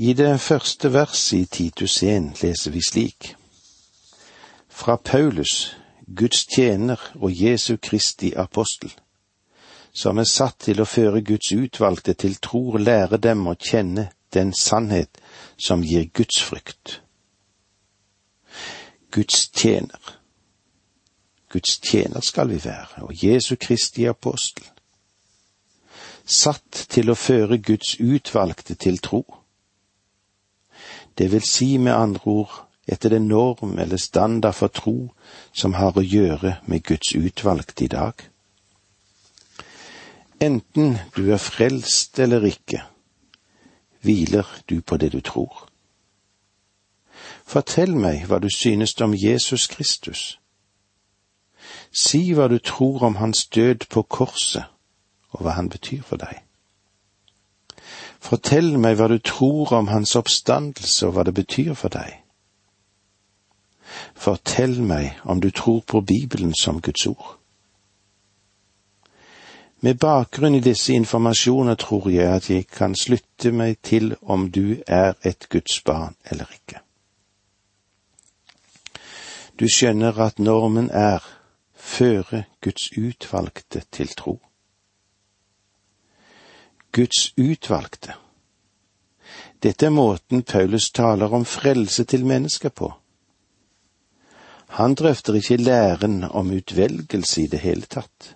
I det første verset i Titus 1 leser vi slik. Fra Paulus, Guds tjener og Jesu Kristi apostel, som er satt til å føre Guds utvalgte til tro og lære dem å kjenne den sannhet som gir Guds frykt. Guds tjener. Guds tjener skal vi være, og Jesu Kristi apostel. Satt til å føre Guds utvalgte til tro det vil si med andre ord etter den norm eller standard for tro som har å gjøre med Guds utvalgte i dag. Enten du er frelst eller ikke, hviler du på det du tror. Fortell meg hva du synes om Jesus Kristus. Si hva du tror om hans død på korset, og hva han betyr for deg. Fortell meg hva du tror om hans oppstandelse og hva det betyr for deg. Fortell meg om du tror på Bibelen som Guds ord. Med bakgrunn i disse informasjoner tror jeg at jeg kan slutte meg til om du er et Guds barn eller ikke. Du skjønner at normen er føre Guds utvalgte til tro. Guds utvalgte. Dette er måten Paulus taler om frelse til mennesker på. Han drøfter ikke læren om utvelgelse i det hele tatt.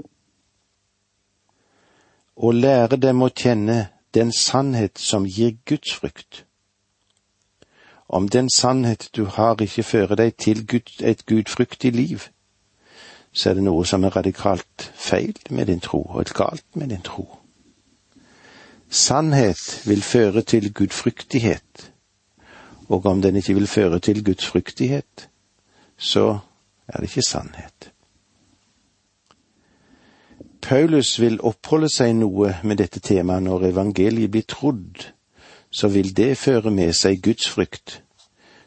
Å lære dem å kjenne den sannhet som gir Guds frykt. Om den sannhet du har ikke fører deg til et gudfryktig liv, så er det noe som er radikalt feil med din tro, og et galt med din tro. Sannhet vil føre til gudfryktighet, og om den ikke vil føre til gudsfryktighet, så er det ikke sannhet. Paulus vil oppholde seg noe med dette temaet når evangeliet blir trodd, så vil det føre med seg gudsfrykt,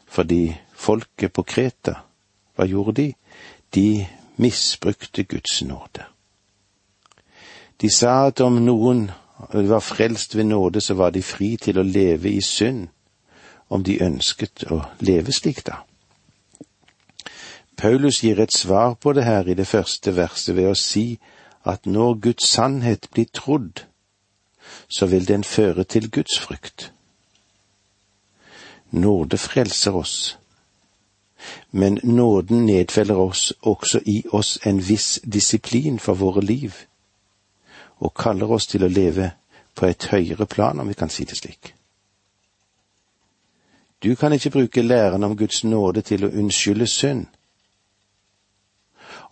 fordi folket på Kreta, hva gjorde de? De misbrukte Guds nåde. De sa at om noen og de var frelst ved nåde, så var de fri til å leve i synd, om de ønsket å leve slik, da. Paulus gir et svar på det her i det første verset ved å si at når Guds sannhet blir trodd, så vil den føre til Guds frykt. Nåde frelser oss, men nåden nedfeller oss også i oss en viss disiplin for våre liv og kaller oss til å leve på et høyere plan, om vi kan si det slik. Du kan ikke bruke læren om Guds nåde til å unnskylde synd.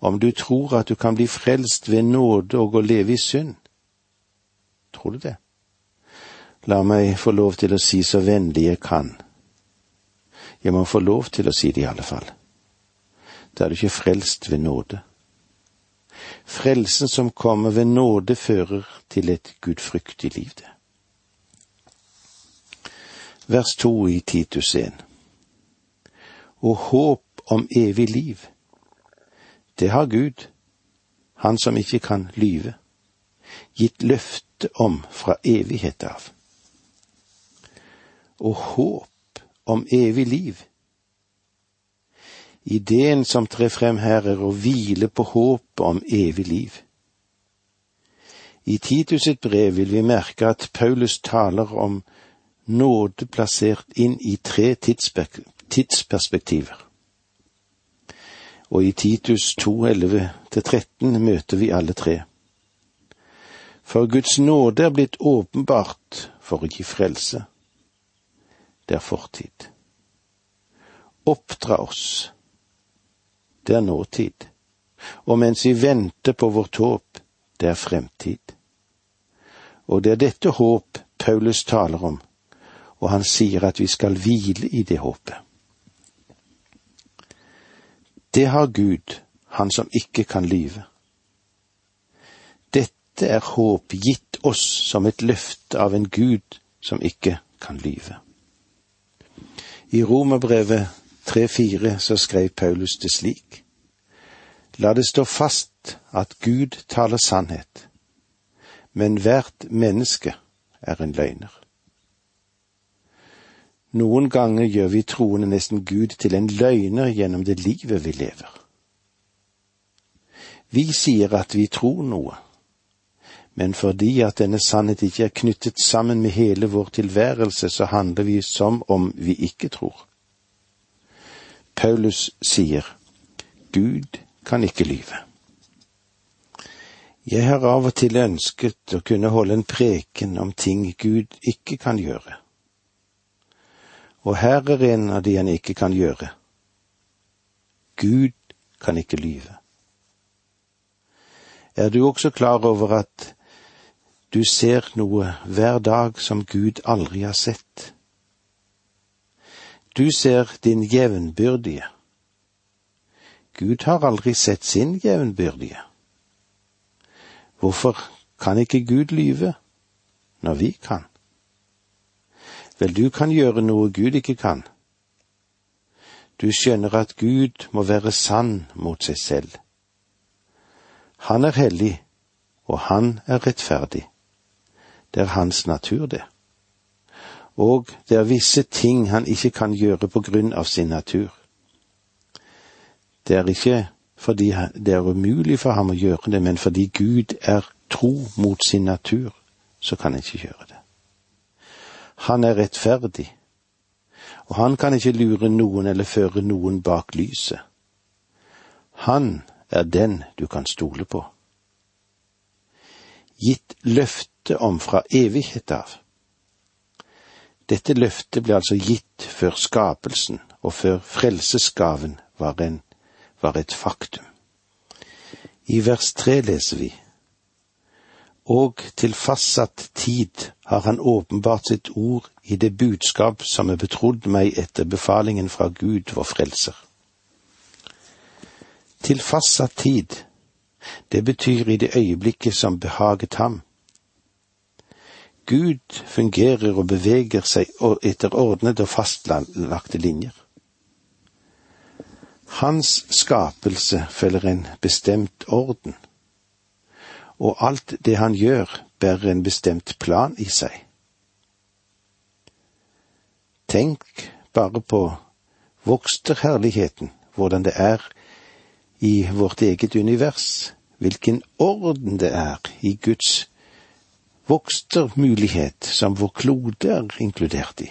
Om du tror at du kan bli frelst ved nåde og å leve i synd, tror du det? La meg få lov til å si så vennlig jeg kan. Jeg må få lov til å si det i alle fall. Da er du ikke frelst ved nåde. Frelsen som kommer ved nåde, fører til et gudfryktig liv, det. Vers to i Titus 1. Og håp om evig liv, det har Gud, Han som ikke kan lyve, gitt løfte om fra evighet av. Og håp om evig liv, Ideen som trer frem her, er å hvile på håpet om evig liv. I Titus sitt brev vil vi merke at Paulus taler om nåde plassert inn i tre tidsperspektiver. Og i Titus 2.11-13 møter vi alle tre. For Guds nåde er blitt åpenbart for å gi frelse. Det er fortid. Oppdra oss det er nåtid. Og mens vi venter på vårt håp, det er fremtid. Og det er dette håp Paulus taler om, og han sier at vi skal hvile i det håpet. Det har Gud, han som ikke kan lyve. Dette er håp gitt oss som et løfte av en Gud som ikke kan lyve. I Romerbrevet 3.4 så skrev Paulus det slik. La det stå fast at Gud taler sannhet, men hvert menneske er en løgner. Noen ganger gjør vi troende nesten Gud til en løgner gjennom det livet vi lever. Vi sier at vi tror noe, men fordi at denne sannhet ikke er knyttet sammen med hele vår tilværelse, så handler vi som om vi ikke tror. Paulus sier, Gud kan ikke lyve. Jeg har av og til ønsket å kunne holde en preken om ting Gud ikke kan gjøre. Og her er en av de han ikke kan gjøre. Gud kan ikke lyve. Er du også klar over at du ser noe hver dag som Gud aldri har sett? Du ser din jevnbyrdige. Gud har aldri sett sin jevnbyrdige. Hvorfor kan ikke Gud lyve når vi kan? Vel, du kan gjøre noe Gud ikke kan. Du skjønner at Gud må være sann mot seg selv. Han er hellig, og han er rettferdig. Det er hans natur, det. Og det er visse ting han ikke kan gjøre på grunn av sin natur. Det er ikke fordi det er umulig for ham å gjøre det, men fordi Gud er tro mot sin natur, så kan han ikke gjøre det. Han er rettferdig, og han kan ikke lure noen eller føre noen bak lyset. Han er den du kan stole på. Gitt løfte om fra evighet av. Dette løftet ble altså gitt før skapelsen og før frelsesgaven var, en, var et faktum. I vers tre leser vi og til fastsatt tid har han åpenbart sitt ord i det budskap som er betrodd meg etter befalingen fra Gud vår frelser til fastsatt tid. Det betyr i det øyeblikket som behaget ham. Gud fungerer og beveger seg etter ordnede og fastlagte linjer. Hans skapelse følger en bestemt orden, og alt det han gjør, bærer en bestemt plan i seg. Tenk bare på voksterherligheten, hvordan det er i vårt eget univers, hvilken orden det er i Guds vokstermulighet som vår klode er inkludert i.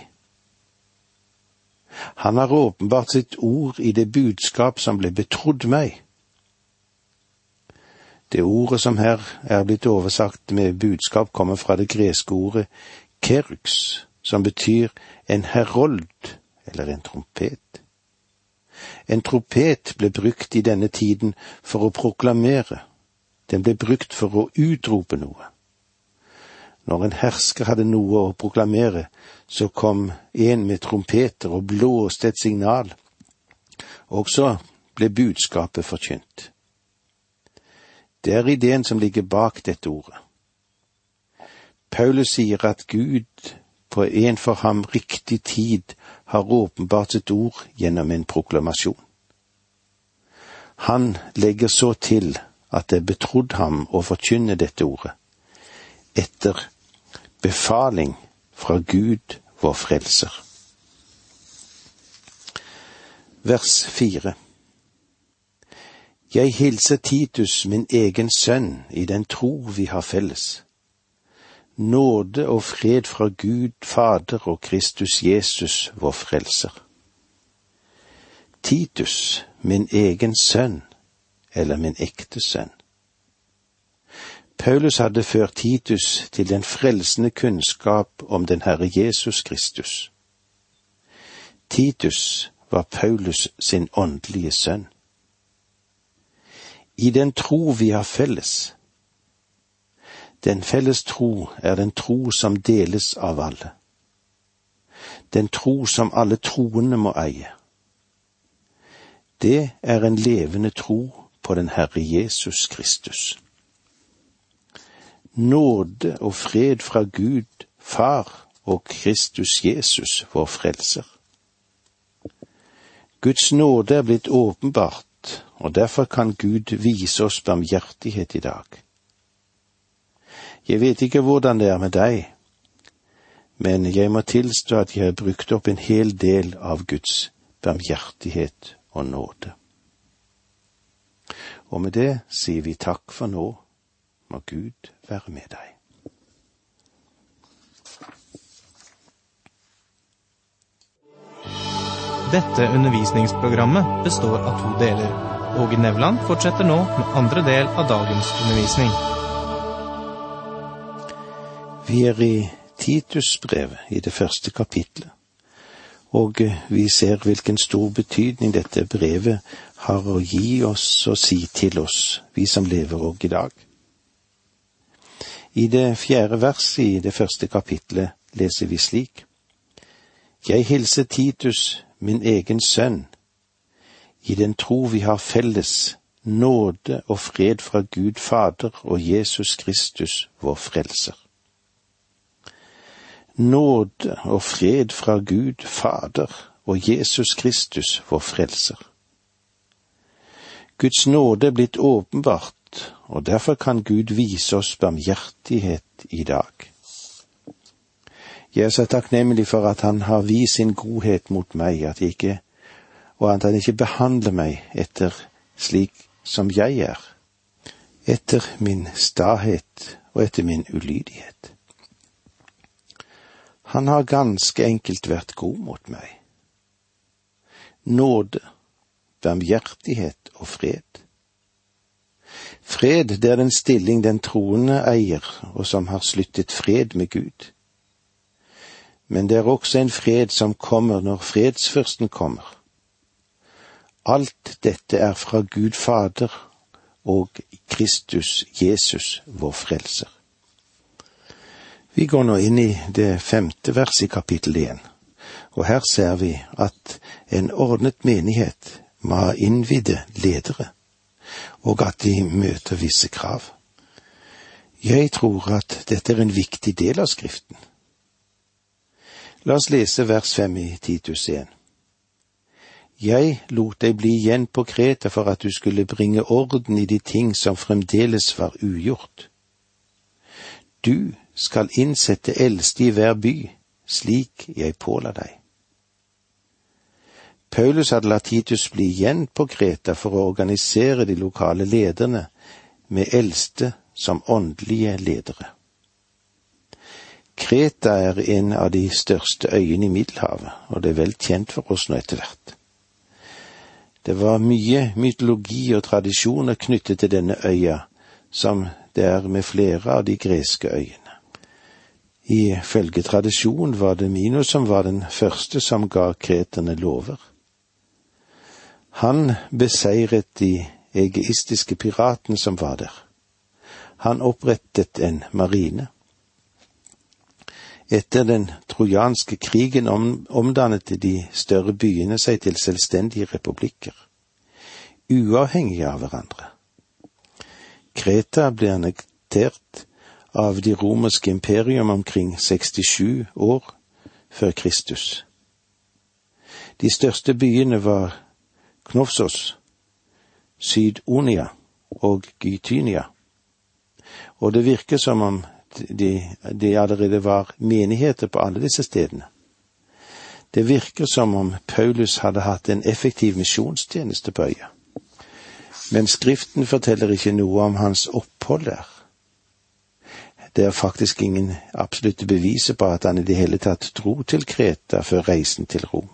Han har åpenbart sitt ord i det budskap som ble betrodd meg. Det ordet som her er blitt oversagt med budskap, kommer fra det greske ordet kerux, som betyr en herold eller en trompet. En trompet ble brukt i denne tiden for å proklamere, den ble brukt for å utrope noe. Når en hersker hadde noe å proklamere, så kom en med trompeter og blåste et signal, og så ble budskapet forkynt. Det er ideen som ligger bak dette ordet. Paulus sier at Gud på en for ham riktig tid har åpenbart sitt ord gjennom en proklamasjon. Han legger så til at det er betrodd ham å forkynne dette ordet, etter befaling fra Gud vår frelser. Vers fire Jeg hilser Titus, min egen sønn, i den tro vi har felles Nåde og fred fra Gud Fader og Kristus Jesus, vår Frelser. Titus, min egen sønn, eller min ekte sønn. Paulus hadde ført Titus til den frelsende kunnskap om den Herre Jesus Kristus. Titus var Paulus sin åndelige sønn. I den tro vi har felles, den felles tro er den tro som deles av alle. Den tro som alle troende må eie. Det er en levende tro på den Herre Jesus Kristus. Nåde og fred fra Gud, Far og Kristus Jesus, vår Frelser. Guds nåde er blitt åpenbart, og derfor kan Gud vise oss barmhjertighet i dag. Jeg vet ikke hvordan det er med deg, men jeg må tilstå at jeg har brukt opp en hel del av Guds barmhjertighet og nåde. Og med det sier vi takk for nå, må Gud være med deg. Dette undervisningsprogrammet består av to deler. Åge Nevland fortsetter nå med andre del av dagens undervisning. Vi er i Titusbrevet, i det første kapitlet, og vi ser hvilken stor betydning dette brevet har å gi oss og si til oss, vi som lever òg i dag. I det fjerde verset i det første kapitlet leser vi slik. Jeg hilser Titus, min egen sønn, i den tro vi har felles, nåde og fred fra Gud Fader og Jesus Kristus, vår Frelser. Nåde og fred fra Gud Fader og Jesus Kristus, vår Frelser. Guds nåde er blitt åpenbart, og derfor kan Gud vise oss barmhjertighet i dag. Jeg er så takknemlig for at Han har vist sin godhet mot meg, at ikke, og at Han ikke behandler meg etter slik som jeg er, etter min stahet og etter min ulydighet. Han har ganske enkelt vært god mot meg. Nåde, barmhjertighet og fred. Fred, det er den stilling den troende eier, og som har sluttet fred med Gud men det er også en fred som kommer når fredsførsten kommer. Alt dette er fra Gud Fader og Kristus Jesus, vår Frelser. Vi går nå inn i det femte verset i kapittel én, og her ser vi at en ordnet menighet må ha innvidde ledere, og at de møter visse krav. Jeg tror at dette er en viktig del av Skriften. La oss lese vers fem i Titus 1. Jeg lot deg bli igjen på Kreta for at du skulle bringe orden i de ting som fremdeles var ugjort. Du skal innsette eldste i hver by, slik jeg påla deg. Paulus hadde latt Titus bli igjen på Kreta for å organisere de lokale lederne med eldste som åndelige ledere. Kreta er en av de største øyene i Middelhavet, og det er vel kjent for oss nå etter hvert. Det var mye mytologi og tradisjoner knyttet til denne øya, som det er med flere av de greske øyene. Ifølge tradisjon var det Minos som var den første som ga kreterne lover. Han beseiret de egeistiske piratene som var der. Han opprettet en marine. Etter den trojanske krigen omdannet de større byene seg til selvstendige republikker, uavhengige av hverandre. Kreta ble annektert av de romerske imperium omkring 67 år før Kristus. De største byene var Knovsos, Syd-Onia og Gytynia, og det virker som om de, de allerede var menigheter på alle disse stedene. Det virker som om Paulus hadde hatt en effektiv misjonstjeneste på øya. Men Skriften forteller ikke noe om hans opphold der. Det er faktisk ingen absolutte beviser på at han i det hele tatt dro til Kreta før reisen til Rom.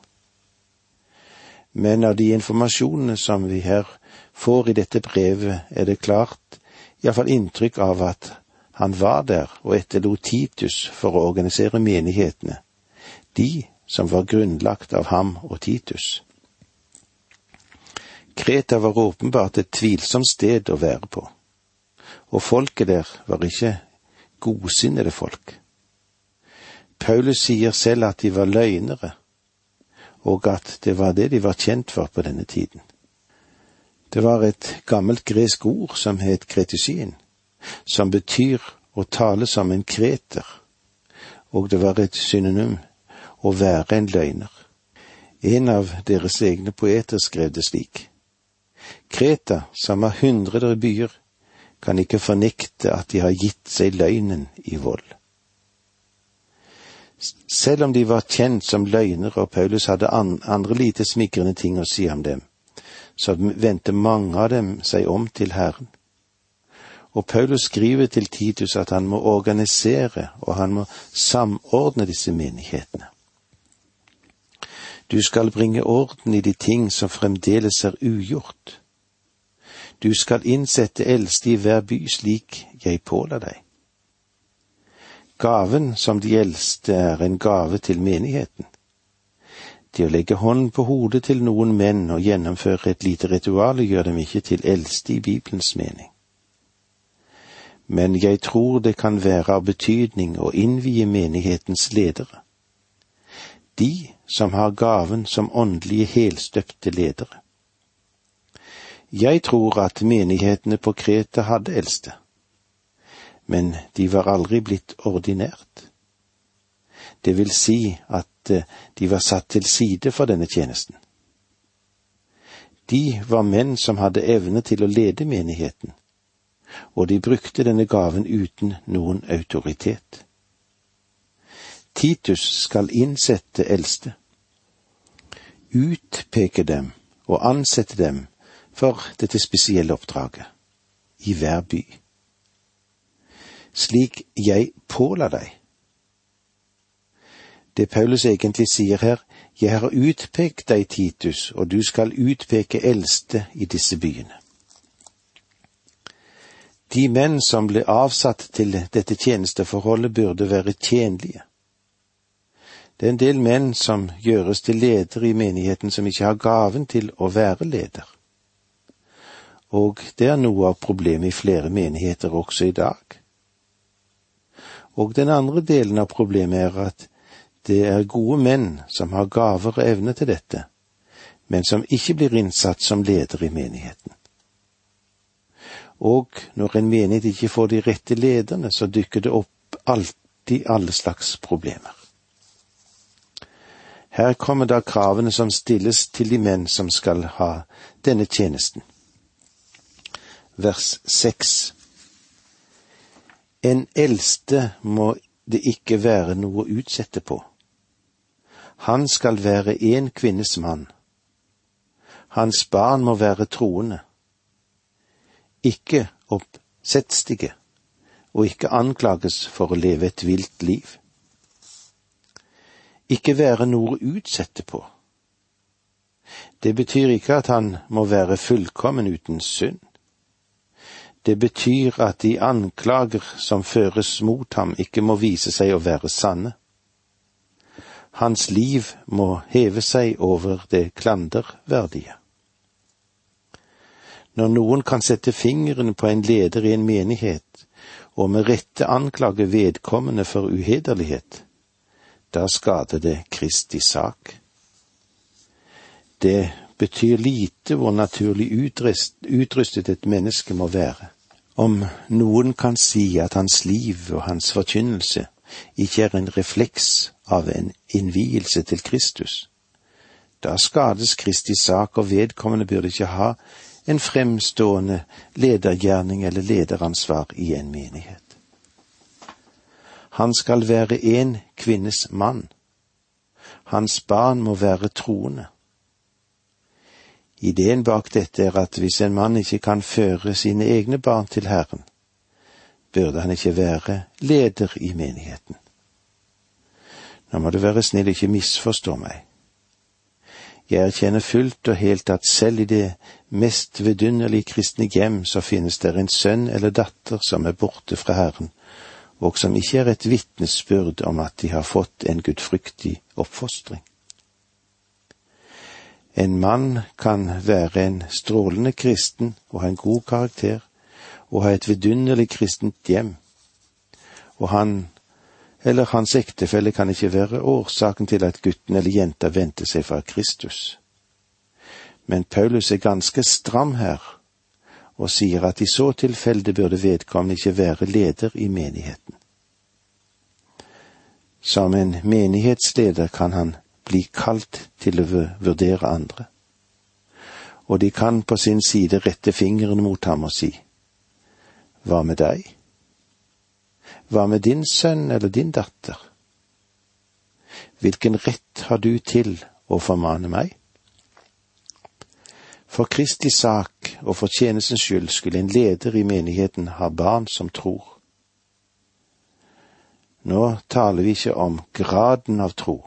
Men av de informasjonene som vi her får i dette brevet, er det klart iallfall inntrykk av at han var der og etterlot Titus for å organisere menighetene, de som var grunnlagt av ham og Titus. Kreta var åpenbart et tvilsomt sted å være på, og folket der var ikke godsinnede folk. Paulus sier selv at de var løgnere, og at det var det de var kjent for på denne tiden. Det var et gammelt gresk ord som het kretisien, som betyr å tale som en kreter, og det var et synonym å være en løgner. En av deres egne poeter skrev det slik. Kreta, som har hundreder byer, kan ikke fornekte at de har gitt seg løgnen i vold. Selv om de var kjent som løgnere og Paulus hadde andre lite smigrende ting å si om dem, så vendte mange av dem seg om til Herren. Og Paulus skriver til Titus at han må organisere og han må samordne disse menighetene. Du skal bringe orden i de ting som fremdeles er ugjort. Du skal innsette eldste i hver by slik jeg påla deg. Gaven som de eldste er en gave til menigheten. Det å legge hånden på hodet til noen menn og gjennomføre et lite ritual gjør dem ikke til eldste i Bibelens mening. Men jeg tror det kan være av betydning å innvie menighetens ledere. De som har gaven som åndelige helstøpte ledere. Jeg tror at menighetene på Kreta hadde eldste, men de var aldri blitt ordinært. Det vil si at eh, de var satt til side for denne tjenesten. De var menn som hadde evne til å lede menigheten, og de brukte denne gaven uten noen autoritet. Titus skal innsette eldste, utpeke dem og ansette dem for dette spesielle oppdraget i hver by. Slik jeg påla deg. Det Paulus egentlig sier her, jeg har utpekt deg, Titus, og du skal utpeke eldste i disse byene. De menn som ble avsatt til dette tjenesteforholdet, burde være tjenlige. Det er en del menn som gjøres til ledere i menigheten som ikke har gaven til å være leder og det er noe av problemet i flere menigheter også i dag. Og den andre delen av problemet er at det er gode menn som har gaver og evne til dette, men som ikke blir innsatt som leder i menigheten. Og når en menighet ikke får de rette lederne, så dykker det opp alltid alle slags problemer. Her kommer da kravene som stilles til de menn som skal ha denne tjenesten vers seks. En eldste må det ikke være noe å utsette på. Han skal være en kvinnes mann. Hans barn må være troende, ikke oppsettstige, og ikke anklages for å leve et vilt liv. Ikke være noe å utsette på. Det betyr ikke at han må være fullkommen uten synd. Det betyr at de anklager som føres mot ham, ikke må vise seg å være sanne. Hans liv må heve seg over det klanderverdige. Når noen kan sette fingeren på en leder i en menighet, og med rette anklage vedkommende for uhederlighet, da skader det Kristi sak. Det betyr lite hvor naturlig utrustet et menneske må være. Om noen kan si at hans liv og hans forkynnelse ikke er en refleks av en innvielse til Kristus, da skades Kristi sak, og vedkommende burde ikke ha en fremstående ledergjerning eller lederansvar i en menighet. Han skal være en kvinnes mann. Hans barn må være troende. Ideen bak dette er at hvis en mann ikke kan føre sine egne barn til Herren, burde han ikke være leder i menigheten. Nå må du være snill ikke misforstå meg. Jeg erkjenner fullt og helt at selv i det mest vidunderlige kristne hjem så finnes det en sønn eller datter som er borte fra Herren, og som ikke er et vitnesbyrd om at de har fått en gudfryktig oppfostring. En mann kan være en strålende kristen og ha en god karakter og ha et vidunderlig kristent hjem, og han eller hans ektefelle kan ikke være årsaken til at gutten eller jenta vendte seg fra Kristus. Men Paulus er ganske stram her og sier at i så tilfelle burde vedkommende ikke være leder i menigheten. Som en menighetsleder kan han bli kalt til å vurdere andre. Og de kan på sin side rette fingeren mot ham og si, Hva med deg? Hva med din sønn eller din datter? hvilken rett har du til å formane meg? For Kristi sak og for tjenestens skyld skulle en leder i menigheten ha barn som tror. Nå taler vi ikke om graden av tro,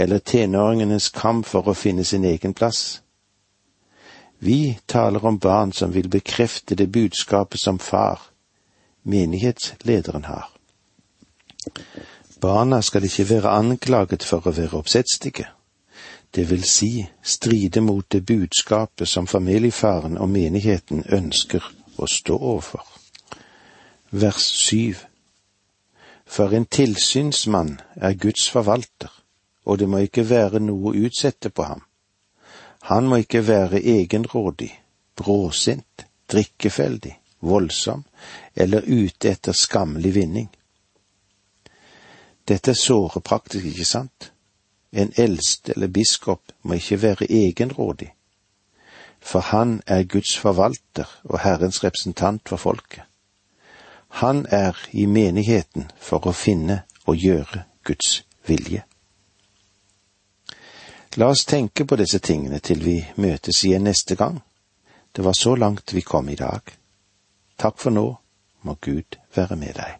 eller tenåringenes kamp for å finne sin egen plass. Vi taler om barn som vil bekrefte det budskapet som far, menighetslederen, har. Barna skal ikke være anklaget for å være oppsettstige, det vil si stride mot det budskapet som familiefaren og menigheten ønsker å stå overfor. Vers syv For en tilsynsmann er Guds forvalter, og det må ikke være noe å utsette på ham. Han må ikke være egenrådig, bråsint, drikkefeldig, voldsom eller ute etter skammelig vinning. Dette er såre praktisk, ikke sant? En eldste eller biskop må ikke være egenrådig, for han er Guds forvalter og Herrens representant for folket. Han er i menigheten for å finne og gjøre Guds vilje. La oss tenke på disse tingene til vi møtes igjen neste gang. Det var så langt vi kom i dag. Takk for nå, må Gud være med deg.